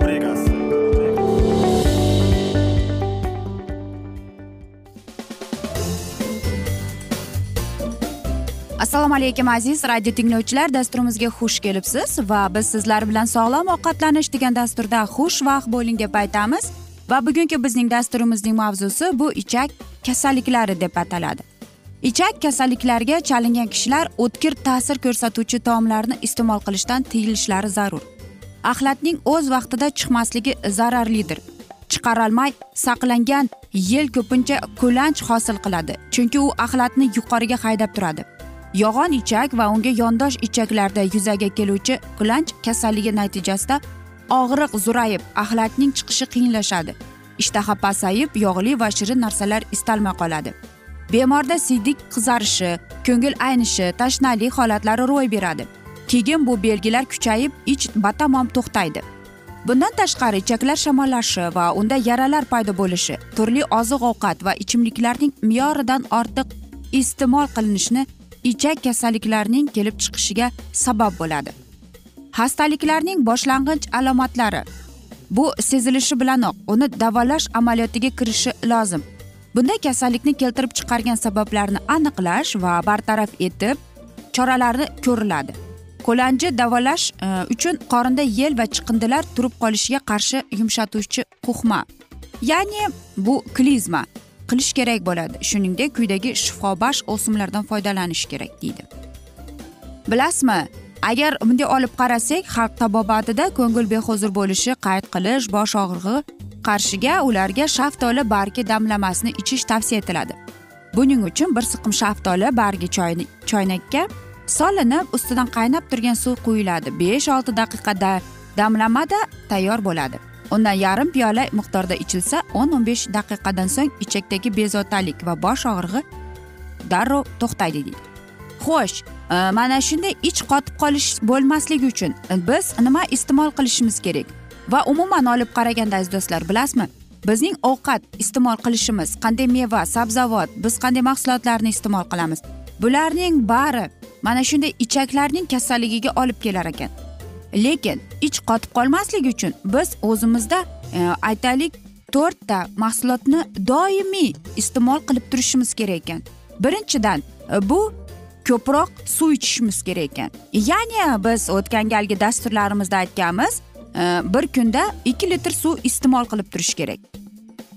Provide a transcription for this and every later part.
rubrikasi assalomu alaykum aziz radio tinglovchilar. Dasturimizga xush kelibsiz va biz sizlar bilan sog'lom ovqatlanish degan dasturda xushvaqt bo'ling deb aytamiz. Va bugungi bizning dasturimizning mavzusi bu ichak kasalliklari deb ataladi. Ichak kasalliklariga chalingan kishilar o'tkir ta'sir ko'rsatuvchi taomlarni iste'mol qilishdan tiyilishlari zarur. Axlatning o'z vaqtida chiqmasligi zararlidir. Chiqarolmay saqlangan yel ko'pincha ko'lanch hosil qiladi chunki u axlatni yuqoriga haydab turadi. Yog'on ichak va unga yondosh ichaklarda yuzaga keluvchi kulanch kasalligi natijasida og'riq zo'rayib axlatning chiqishi qiyinlashadi. Ishtaha pasayib yog'li va shirin narsalar istalmay qoladi. Bemorda siydik qizarishi ko'ngil aynishi tashnalik holatlari ro'y beradi. Keyin bu belgilar kuchayib ich batamom to'xtaydi. Bundan tashqari ichaklar shamollashi va unda yaralar paydo bo'lishi turli oziq ovqat va ichimliklarning me'yoridan ortiq iste'mol qilinishni ichak kasalliklarining kelib chiqishiga sabab bo'ladi. Xastaliklarning boshlang'ich alomatlari. Bu sezilishi bilanoq uni davolash amaliyotiga kirishi lozim. Bunday kasallikni keltirib chiqargan sabablarni aniqlash va bartaraf etib choralarni ko'riladi. Qo'lanji davolash e, uchun qorinda yel va chiqindilar turib qolishiga qarshi yumshatuvchi quhma ya'ni bu klizma. Qilish kerak bo'ladi. Shuningdek quyidagi shifobaxsh o'simlardan foydalanish kerak deydi. Bilasizmi agar bunday olib qarasak xalq tabobatida ko'ngil behuzur bo'lishi qayd qilish bosh og'rig'i qarshiga ularga shaftoli bargi damlamasini ichish tavsiya etiladi. Buning uchun bir siqim shaftoli bargi choyni choynakka solinib ustidan qaynab turgan suv quyiladi. Besh olti daqiqada damlamada tayyor bo'ladi. Undan yarim piyola miqdorda ichilsa o'n o'n besh daqiqadan so'ng ichakdagi bezovtalik va bosh og'rig'i darrov to'xtaydi deydi. Xo'sh e, mana shunday ich qotib qolish bo'lmasligi uchun biz nima iste'mol qilishimiz kerak? Va umuman olib qaraganda aziz do'stlar bilasizmi? Bizning ovqat iste'mol qilishimiz qanday meva sabzavot biz qanday mahsulotlarni iste'mol qilamiz? Bularning bari mana shunday ichaklarning kasalligiga olib kelar ekan. Lekin ich qotib qolmasligi uchun biz o'zimizda e, aytaylik to'rtta mahsulotni doimiy iste'mol qilib turishimiz kerak ekan. Birinchidan e, bu ko'proq suv ichishimiz kerak ekan. Ya'ni biz o'tgan galgi dasturlarimizda aytganmiz e, bir kunda ikki litr suv iste'mol qilib turish kerak.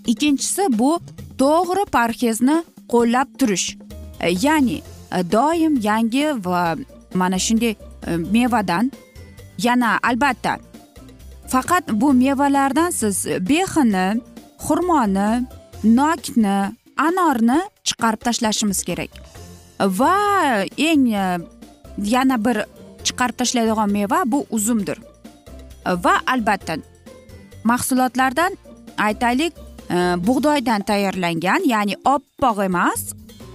Ikkinchisi bu to'g'ri parhezni qo'llab turish. E, ya'ni doim yangi va mana shunday mevadan yana albatta faqat bu mevalardan siz behini xurmoni nokni anorni chiqarib tashlashimiz kerak va eng yana bir chiqarib tashlaydigan meva bu uzumdir va albatta mahsulotlardan aytaylik bug'doydan tayyorlangan ya'ni oppoq emas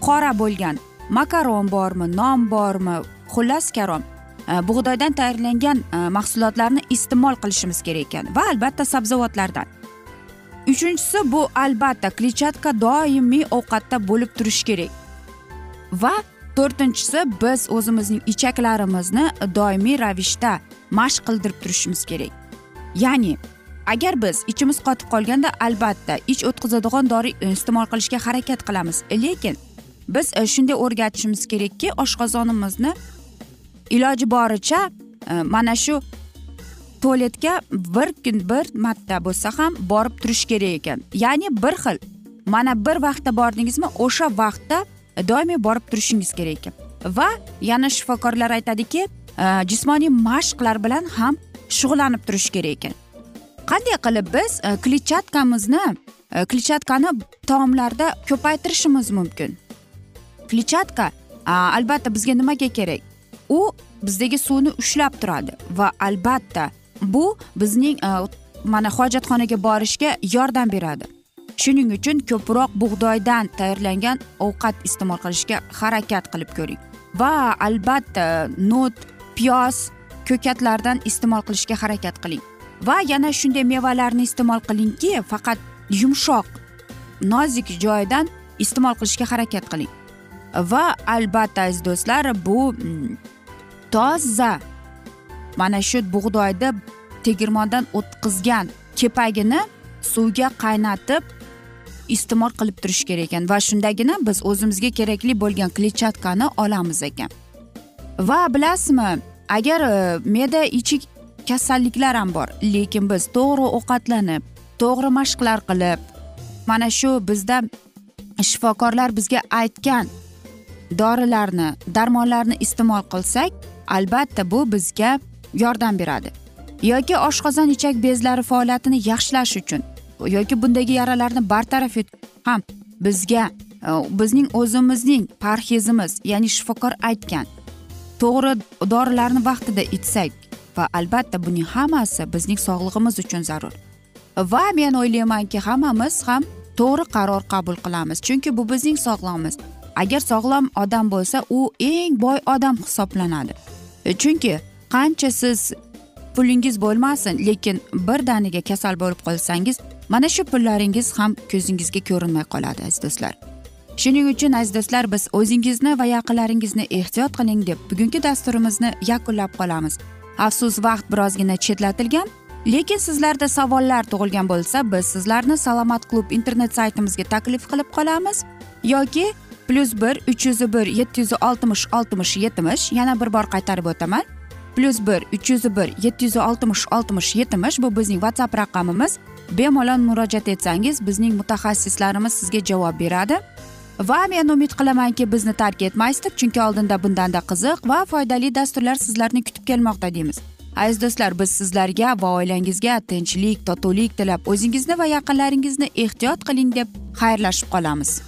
qora bo'lgan makaron bormi non bormi xullas karom. E, bug'doydan tayyorlangan e, mahsulotlarni iste'mol qilishimiz kerak ekan va albatta sabzavotlardan. Uchinchisi bu albatta kletchatka doimiy ovqatda bo'lib turishi kerak. Va to'rtinchisi biz o'zimizning ichaklarimizni doimiy ravishda mashq qildirib turishimiz kerak. Ya'ni agar biz ichimiz qotib qolganda albatta ich o'tkazadigan dori e, iste'mol qilishga harakat qilamiz. Lekin biz e, shunday o'rgatishimiz kerakki oshqozonimizni iloji boricha e, mana shu tualetga bir kun bir marta bo'lsa ham borib turish kerak ekan. Ya'ni bir xil mana bir vaqtda bordingizmi o'sha vaqtda doimiy borib turishingiz kerak ekan. Va yana shifokorlar aytadiki e, jismoniy mashqlar bilan ham shug'ullanib turish kerak ekan. Qanday qilib biz kletchatkamizni kletchatkani taomlarda ko'paytirishimiz mumkin? Kletchatka albatta bizga nimaga kerak? U bizdagi suvni ushlab turadi va albatta bu bizning e, mana hojatxonaga borishga yordam beradi. Shuning uchun ko'proq bug'doydan tayyorlangan ovqat iste'mol qilishga harakat qilib ko'ring. Va albatta nut piyoz ko'katlardan iste'mol qilishga harakat qiling. Va yana shunday mevalarni iste'mol qilingki faqat yumshoq nozik joyidan iste'mol qilishga harakat qiling. Va albatta aziz do'stlar bu mm, toza mana shu bug'doyni tegirmondan o'tkazgan kepagini suvga qaynatib iste'mol qilib turish kerak ekan va shundagina biz o'zimizga kerakli bo'lgan kletchatkani olamiz ekan. Va bilasizmi agar e, me'da ichik kasalliklar ham bor lekin biz to'g'ri ovqatlanib to'g'ri mashqlar qilib mana shu bizda shifokorlar bizga aytgan dorilarni darmonlarni iste'mol qilsak albatta bu bizga yordam beradi. Yoki oshqozon ichak bezlari faoliyatini yaxshilash uchun yoki bundagi yaralarni bartaraf et ham bizga e, bizning o'zimizning parhezimiz ya'ni shifokor aytgan to'g'ri dorilarni vaqtida ichsak va albatta buning hammasi bizning sog'lig'imiz uchun zarur. Va men o'ylaymanki hammamiz ham to'g'ri qaror qabul qilamiz chunki bu bizning sog'lig'imiz. Agar sog'lom odam bo'lsa u eng boy odam hisoblanadi. Chunki qancha siz pulingiz bo'lmasin lekin birdaniga kasal bo'lib qolsangiz mana shu pullaringiz ham ko'zingizga ko'rinmay qoladi aziz do'stlar. Shuning uchun aziz do'stlar biz o'zingizni va yaqinlaringizni ehtiyot qiling deb bugungi dasturimizni yakunlab qolamiz. Afsus vaqt birozgina chetlatilgan lekin sizlarda savollar tug'ilgan bo'lsa biz sizlarni salomat klub internet saytimizga taklif qilib qolamiz yoki plyus bir uch yuz bir yetti yuz oltmish oltmish yetmish. Yana bir bor qaytarib o'taman. plyus bir uch yuz bir yetti yuz oltmish oltmish yetmish. Bu bizning whatsapp raqamimiz. Bemalol murojaat etsangiz bizning mutaxassislarimiz sizga javob beradi. Va men umid qilamanki bizni tark etmaysiz deb chunki oldinda bundanda qiziq va foydali dasturlar sizlarni kutib kelmoqda deymiz. Aziz do'stlar biz sizlarga va oilangizga tinchlik totuvlik tilab o'zingizni va yaqinlaringizni ehtiyot qiling deb xayrlashib qolamiz.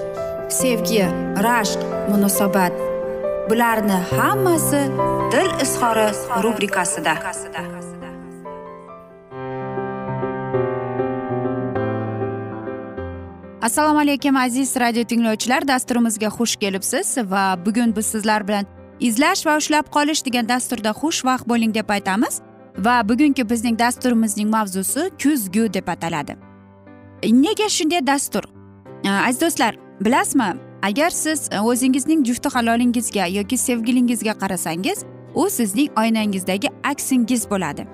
sevgi rashq munosabat. Bularni hammasi dil izhori rubrikasida. Assalomu alaykum aziz radio tinglovchilar. Dasturimizga xush kelibsiz va bugun biz sizlar bilan izlash va ushlab qolish degan dasturda xushvaqt bo'ling deb aytamiz. Va bugungi bizning dasturimizning mavzusi kuzgu deb ataladi. Nega shunday dastur? Aziz do'stlar bilasizmi agar siz e, o'zingizning jufti halolingizga yoki sevgilingizga qarasangiz u sizning oynangizdagi aksingiz bo'ladi.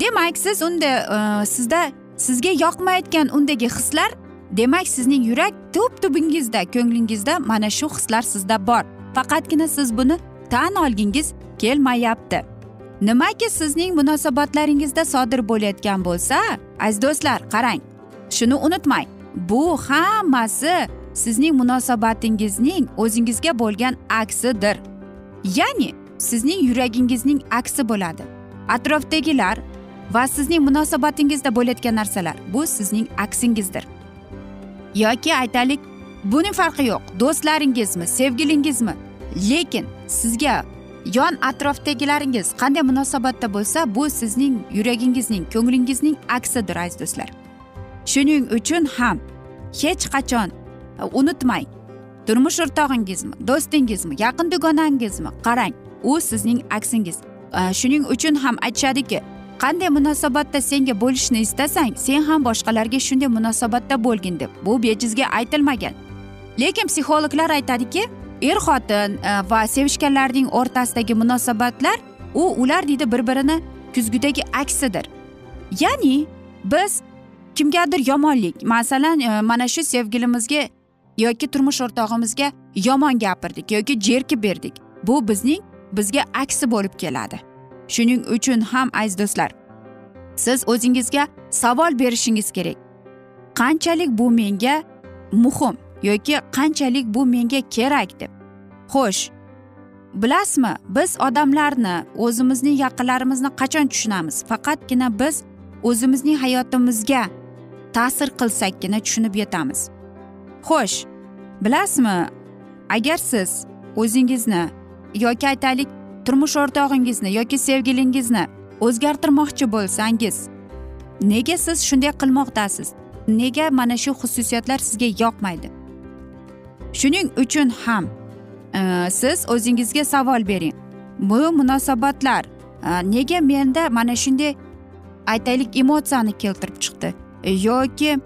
Demak siz unda e, sizda sizga yoqmayotgan undagi hislar demak sizning yurak tub tubingizda ko'nglingizda mana shu hislar sizda bor. Faqatgina siz buni tan olgingiz kelmayapti. Nimaki sizning munosabatlaringizda sodir bo'layotgan bo'lsa aziz do'stlar qarang shuni unutmang. Bu hammasi sizning munosabatingizning o'zingizga bo'lgan aksidir. Ya'ni sizning yuragingizning aksi bo'ladi. Atrofdagilar va sizning munosabatingizda bo'layotgan narsalar bu sizning aksingizdir. Yoki aytaylik buning farqi yo'q. Do'stlaringizmi sevgilingizmi? Lekin sizga yon atrofdagilaringiz qanday munosabatda bo'lsa bu sizning yuragingizning ko'nglingizning aksidir aziz do'stlar. Shuning uchun ham hech qachon Э, unutmang. Turmush o'rtog'ingizmi do'stingizmi yaqin dugonangizmi qarang u sizning aksingiz. Э, shuning uchun ham aytishadiki qanday munosabatda senga bo'lishni istasang sen ham boshqalarga shunday munosabatda bo'lgin deb. Bu bejizga aytilmagan. Lekin psixologlar aytadiki er xotin э, va sevishganlarning o'rtasidagi munosabatlar u ular deydi bir birini kuzgidagi aksidir. Ya'ni biz kimgadir yomonlik masalan mana shu sevgilimizga yoki turmush o'rtog'imizga yomon gapirdik yoki jerkib berdik bu bizning bizga aksi bo'lib keladi. Shuning uchun ham aziz do'stlar siz o'zingizga savol berishingiz kerak. Qanchalik bu menga muhim yoki qanchalik bu menga kerak deb. Xo'sh bilasizmi biz odamlarni o'zimizning yaqinlarimizni qachon tushunamiz? Faqatgina biz o'zimizning hayotimizga ta'sir qilsakkina tushunib yetamiz. Xo'sh bilasizmi agar siz o'zingizni yoki aytaylik turmush o'rtog'ingizni yoki sevgilingizni o'zgartirmoqchi bo'lsangiz nega siz shunday qilmoqdasiz? Nega mana shu xususiyatlar sizga yoqmaydi? Shuning uchun ham e, siz o'zingizga savol bering. Bu munosabatlar e, nega menda mana shunday aytaylik emotsiyani keltirib chiqdi? Yoki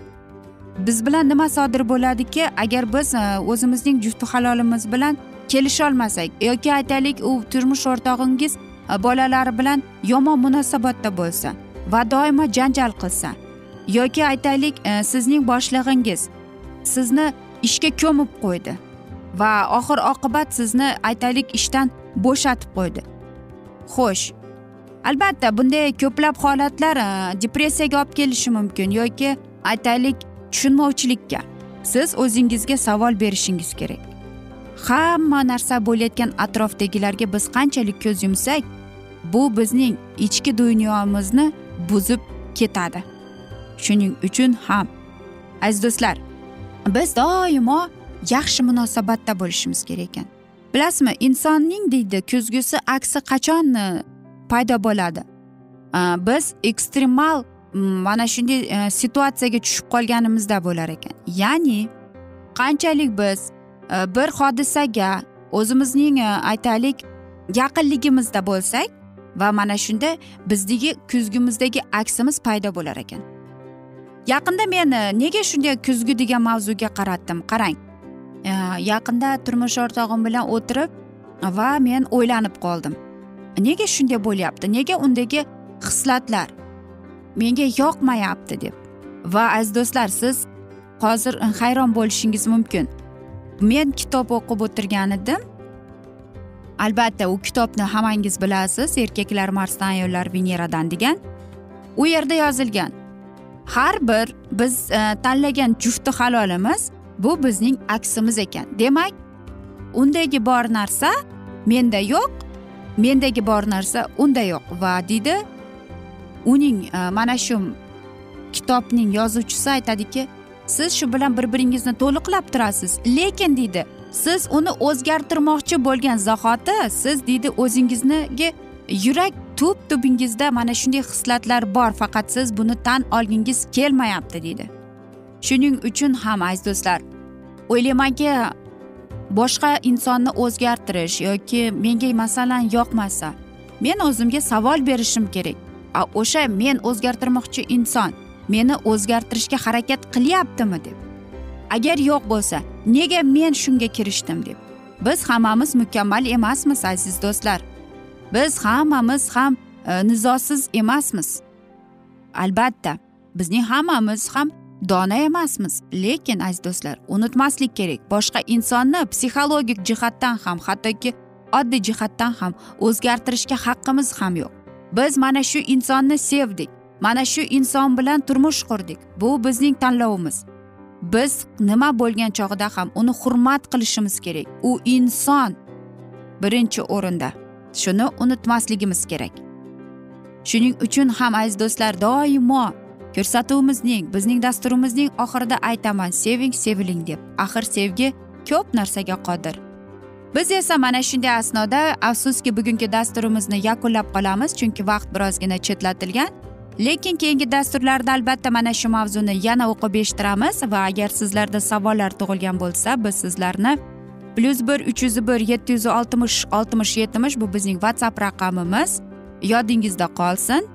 biz bilan nima sodir bo'ladiki? Agar biz e, o'zimizning jufti halolimiz bilan kelisholmasak yoki aytaylik u turmush o'rtog'ingiz e, bolalari bilan yomon munosabatda bo'lsa va doimo janjal qilsa yoki aytaylik e, sizning boshlig'ingiz sizni ishga ko'mib qo'ydi va oxir oqibat sizni aytaylik ishdan bo'shatib qo'ydi. Xo'sh albatta bunday ko'plab holatlar depressiyaga olib kelishi mumkin yoki aytaylik tushunmovchilikka siz o'zingizga savol berishingiz kerak. Hamma narsa bo'layotgan atrofdagilarga biz qanchalik ko'z yumsak bu bizning ichki dunyomizni buzib ketadi. Shuning uchun ham aziz do'stlar biz doimo yaxshi munosabatda bo'lishimiz kerak ekan. Bilasizmi insonning deydi ko'zgusi aksi qachon paydo bo'ladi? Biz ekstremal mana shunday e, situatsiyaga tushib qolganimizda bo'lar ekan. Ya'ni qanchalik biz e, bir hodisaga o'zimizning e, aytaylik yaqinligimizda bo'lsak va mana shunda bizdagi kuzgimizdagi aksimiz paydo bo'lar ekan. Yaqinda men nega shunday kuzgi degan mavzuga qaratdim? Qarang yaqinda turmush o'rtog'im bilan o'tirib va men o'ylanib qoldim. Nega shunday bo'lyapti? Nega undagi xislatlar menga yoqmayapti deb. Va aziz do'stlar siz hozir hayron bo'lishingiz mumkin. Men kitob o'qib o'tirgan edim albatta u kitobni hammangiz bilasiz erkaklar marsdan ayollar veneradan degan. U yerda yozilgan. Har bir biz e, tanlagan jufti halolimiz bu bizning aksimiz ekan. Demak undagi bor narsa menda yo'q mendagi bor narsa unda yo'q va deydi uning e, mana shu kitobning yozuvchisi aytadiki siz shu bilan bir biringizni to'liqlab turasiz. Lekin deydi siz uni o'zgartirmoqchi bo'lgan zahoti siz deydi o'zingiznigi yurak tub tubingizda mana shunday xislatlar bor faqat siz buni tan olgingiz kelmayapti deydi. Shuning uchun ham aziz do'stlar o'ylaymanki boshqa insonni o'zgartirish yoki menga masalan yoqmasa men o'zimga savol berishim kerak. O'sha men o'zgartirmoqchi inson. Meni o'zgartirishga harakat qilyaptimi deb. Agar yo'q bo'lsa nega men shunga kirishdim deb. Biz hammamiz mukammal emasmiz aziz do'stlar. Biz hammamiz ham e, nizosiz emasmiz. Albatta bizning hammamiz ham dono emasmiz. Lekin aziz do'stlar unutmaslik kerak. Boshqa insonni psixologik jihatdan ham hattoki oddiy jihatdan ham o'zgartirishga haqqimiz ham yo'q. Biz mana shu insonni sevdik mana shu inson bilan turmush qurdik. Bu bizning tanlovimiz. Biz nima bo'lgan chog'ida ham uni hurmat qilishimiz kerak. U inson birinchi o'rinda. Shuni unutmasligimiz kerak. Shuning uchun ham aziz do'stlar doimo ko'rsatuvimizning bizning dasturimizning oxirida aytaman seving seviling deb. Axir sevgi ko'p narsaga qodir. Biz esa mana shunday asnoda afsuski bugungi dasturimizni yakunlab qolamiz chunki vaqt birozgina chetlatilgan. Lekin keyingi dasturlarda albatta mana shu mavzuni yana o'qib eshittiramiz va agar sizlarda savollar tug'ilgan bo'lsa biz sizlarni plyus bir uch yuz bir yetti yuz oltmish oltmish yetmish bu bizning whatsapp raqamimiz. Yodingizda qolsin.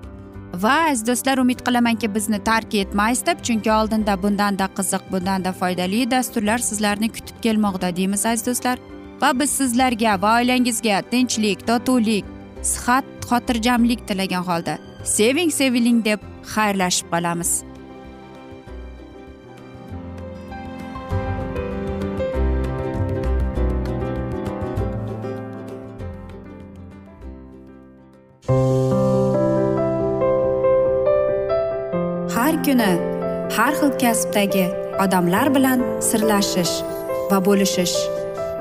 Va aziz do'stlar umid qilamanki bizni tark etmaysiz deb chunki oldinda bundanda qiziq bundanda foydali dasturlar sizlarni kutib kelmoqda deymiz aziz do'stlar. Va biz sizlarga va oilangizga tinchlik totuvlik sihat xotirjamlik tilagan holda seving seviling deb xayrlashib qolamiz. Har kuni har xil kasbdagi odamlar bilan sirlashish va bo'lishish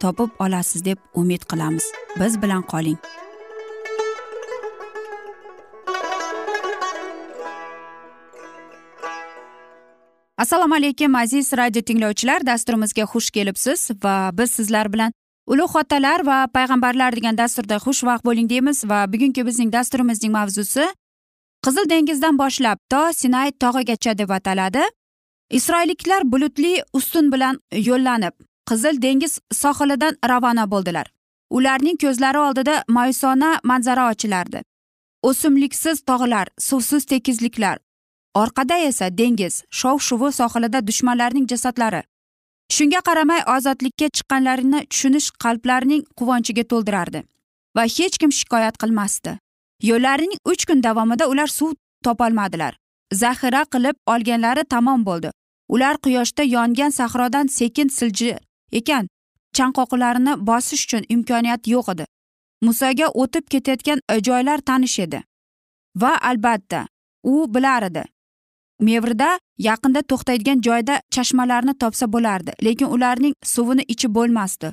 topib olasiz deb umid qilamiz. Biz bilan qoling. Assalomu alaykum aziz radio tinglovchilar. Dasturimizga xush kelibsiz va biz sizlar bilan ulug' otalar va payg'ambarlar degan dasturda xushvaqt bo'ling deymiz va bugungi bizning dasturimizning mavzusi qizil dengizdan boshlab to sinay tog'igacha deb ataladi. Isroilliklar bulutli ustun bilan yo'llanib qizil dengiz sohilidan ravona bo'ldilar. Ularning ko'zlari oldida mayusona manzara ochilardi. O'simliksiz tog'lar suvsiz tekizliklar orqada esa dengiz shov shuvi sohilida dushmanlarning jasadlari. Shunga qaramay ozodlikka chiqqanlarini tushunish qalblarining quvonchiga to'ldirardi va hech kim shikoyat qilmasdi. Yo'llarining uch kun davomida ular suv topolmadilar. Zaxira qilib olganlari tamom bo'ldi. Ular quyoshda yongan sahrodan sekin siljir ekan chanqoqlarini bosish uchun imkoniyat yo'q edi. Musoga o'tib ketayotgan joylar tanish edi. Va albatta u bilar edi. Mevrida yaqinda to'xtaydigan joyda chashmalarni topsa bo'lardi lekin ularning suvini ichib bo'lmasdi.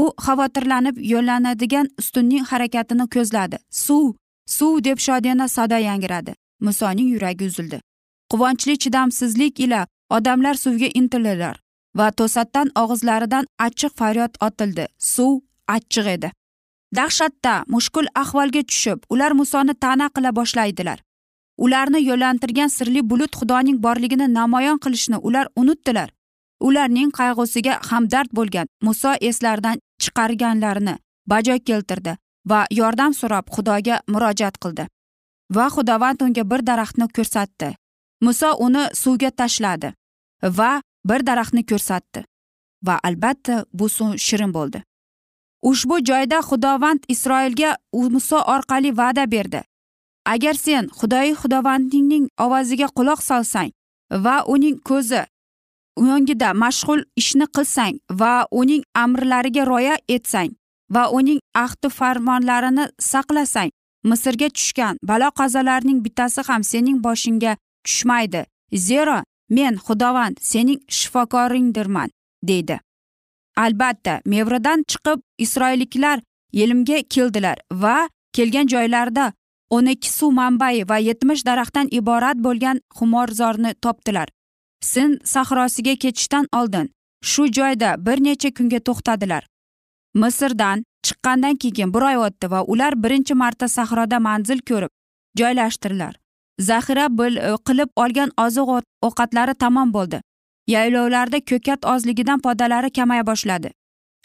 U xavotirlanib yo'llanadigan ustunning harakatini ko'zladi. Suv suv deb shodiyona sado yangradi musoning yuragi uzildi. Quvonchli chidamsizlik ila odamlar suvga intildilar va to'satdan og'izlaridan achchiq faryod otildi. Suv achchiq edi. Dahshatda mushkul ahvolga tushib ular musoni ta'na qila boshlaydilar. Ularni yo'llantirgan sirli bulut xudoning borligini namoyon qilishni ular unutdilar. Ularning qayg'usiga hamdard bo'lgan muso eslaridan chiqarganlarini bajo keltirdi va yordam so'rab xudoga murojaat qildi va xudovand unga bir daraxtni ko'rsatdi. Muso uni suvga tashladi va bir daraxtni ko'rsatdi. Va albatta bu suv shirin bo'ldi. Ushbu joyda xudovand isroilga muso orqali va'da berdi. Agar sen xudoyi xudovandingning ovoziga quloq solsang va uning ko'zi o'ngida mashg'ul ishni qilsang va uning amrlariga rioya etsang va uning ahdi farmonlarini saqlasang misrga tushgan balo qazolarning bittasi ham sening boshingga tushmaydi. Zero men xudovand sening shifokoringdirman deydi. Albatta mevradan chiqib isroilliklar yelimga keldilar va kelgan joylarida o'n ikki suv manbai va yetmish daraxtdan iborat bo'lgan xumorzorni topdilar. Sin sahrosiga ketishdan oldin shu joyda bir necha kunga to'xtadilar. Misrdan chiqqandan keyin bir oy o'tdi va ular birinchi marta sahroda manzil ko'rib joylashdilar zaxira e, qilib olgan oziq ovqatlari tamom bo'ldi. Yaylovlarda ko'kat ozligidan podalari kamaya boshladi.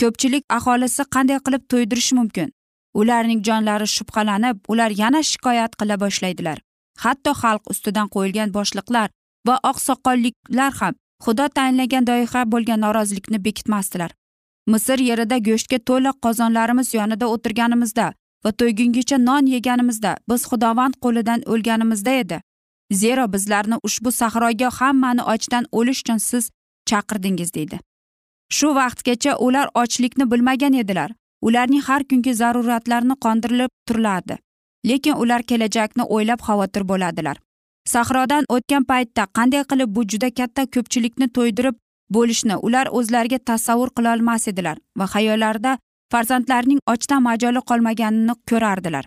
Ko'pchilik aholisi qanday qilib to'ydirish mumkin? Ularning jonlari shubhalanib ular yana shikoyat qila boshlaydilar. Hatto xalq ustidan qo'yilgan boshliqlar va oqsoqolliklar ham xudo tayinlagan doiha bo'lgan norozilikni bekitmasdilar. Misr yerida go'shtga to'la qozonlarimiz yonida o'tirganimizda va to'ygungacha non yeganimizda biz xudovand qo'lidan o'lganimizda edi. Zero bizlarni ushbu sahroga hammani ochdan o'lish uchun siz chaqirdingiz deydi. Shu vaqtgacha ular ochlikni bilmagan edilar. Ularning har kungi zaruratlarini qondirilib turilardi lekin ular kelajakni o'ylab xavotir bo'ladilar. Sahrodan o'tgan paytda qanday qilib bu juda katta ko'pchilikni to'ydirib bo'lishni ular o'zlariga tasavvur qilolmas edilar va xayollarida farzandlarining ochdan majoli qolmaganini ko'rardilar.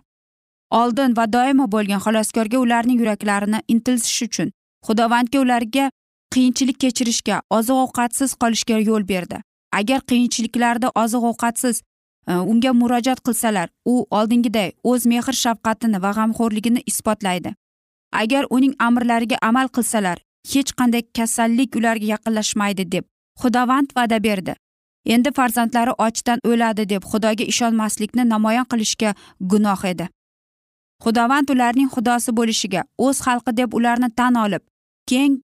Oldin va doimo bo'lgan xaloskorga ularning yuraklarini intilish uchun xudovandga ularga qiyinchilik kechirishga oziq ovqatsiz qolishga yo'l berdi. Agar qiyinchiliklarda oziq ovqatsiz e, unga murojaat qilsalar u oldingiday o'z mehr shafqatini va g'amxo'rligini isbotlaydi. Agar uning amrlariga amal qilsalar hech qanday kasallik ularga yaqinlashmaydi deb xudovand va'da berdi. Endi farzandlari ochdan o'ladi deb xudoga ishonmaslikni namoyon qilishga gunoh edi. Xudovand ularning xudosi bo'lishiga o'z xalqi deb ularni tan olib keng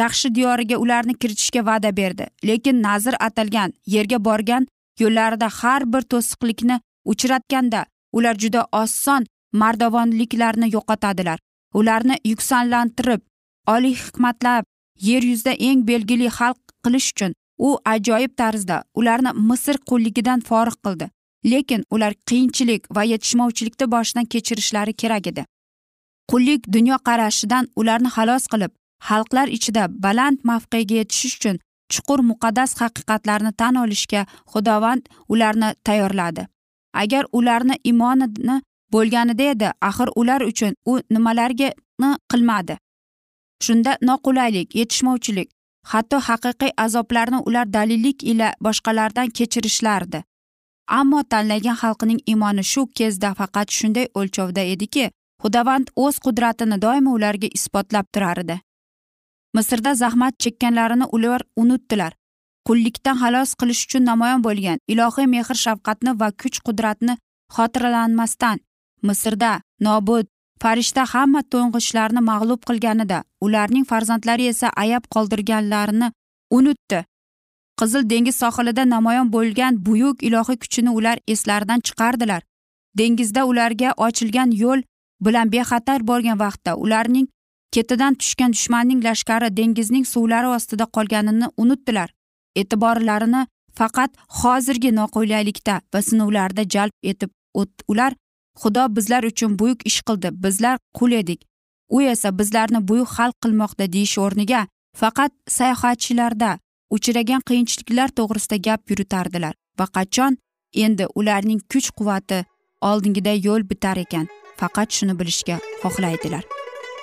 yaxshi diyoriga ularni kiritishga va'da berdi. Lekin nazr atalgan yerga borgan yo'llarida har bir to'siqlikni uchratganda ular juda oson mardovonliklarni yo'qotadilar. Ularni yuksanlantirib oliy hikmatlab yer yuzida eng belgili xalq qilish uchun u ajoyib tarzda ularni misr qulligidan forig qildi. Lekin ular qiyinchilik va yetishmovchilikni boshidan kechirishlari kerak edi. Qullik dunyoqarashidan ularni xalos qilib xalqlar ichida baland mavqega yetishish uchun chuqur muqaddas haqiqatlarni tan olishga xudovand ularni tayyorladi. Agar ularni imonini bo'lganida edi axir ular uchun u nimalarni qilmadi. Shunda noqulaylik yetishmovchilik hatto haqiqiy azoblarni ular dalillik ila boshqalardan kechirishlardi ammo tanlagan xalqining imoni shu kezda faqat shunday o'lchovda ediki xudovand o'z qudratini doimo ularga isbotlab turardi. Misrda zahmat chekkanlarini ular unutdilar. Qullikdan xalos qilish uchun namoyon bo'lgan ilohiy mehr shafqatni va kuch qudratni xotirlanmasdan misrda nobud farishta hamma to'ng'ichlarni mag'lub qilganida ularning farzandlari esa ayab qoldirganlarini unutdi. Qizil dengiz sohilida namoyon bo'lgan buyuk ilohiy kuchini ular eslaridan chiqardilar. Dengizda ularga ochilgan yo'l bilan bexatar borgan vaqtda ularning ketidan tushgan dushmanning lashkari dengizning suvlari ostida qolganini unutdilar. E'tiborlarini faqat hozirgi noqulaylikda va sinovlarda jalb etib ular xudo bizlar uchun buyuk ish qildi. Bizlar qul edik. U esa bizlarni buyuk xalq qilmoqda deyish o'rniga faqat sayohatchilarda uchragan qiyinchiliklar to'g'risida gap yuritardilar. Va qachon? Endi ularning kuch quvvati oldingiday yo'l bitar ekan. Faqat shuni bilishga xohlaydilar.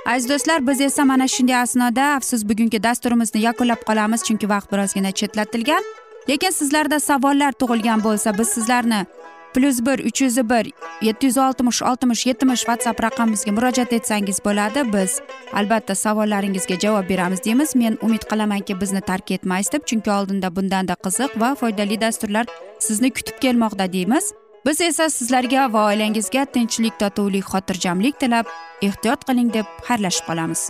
Aziz do'stlar biz esa mana shunday asnoda afsus bugungi dasturimizni yakunlab qolamiz. Chunki vaqt birozgina chetlatilgan. Lekin sizlarda savollar tug'ilgan bo'lsa biz sizlarni plyus bir uch yuz bir yetti yuz oltmish oltmish yetmish whatsapp raqamimizga murojaat etsangiz bo'ladi biz albatta savollaringizga javob beramiz deymiz men umid qilamanki bizni tark etmaysiz deb chunki oldinda bundanda qiziq va foydali dasturlar sizni kutib kelmoqda deymiz biz esa sizlarga va oilangizga tinchlik totuvlik xotirjamlik tilab ehtiyot qiling deb xayrlashib qolamiz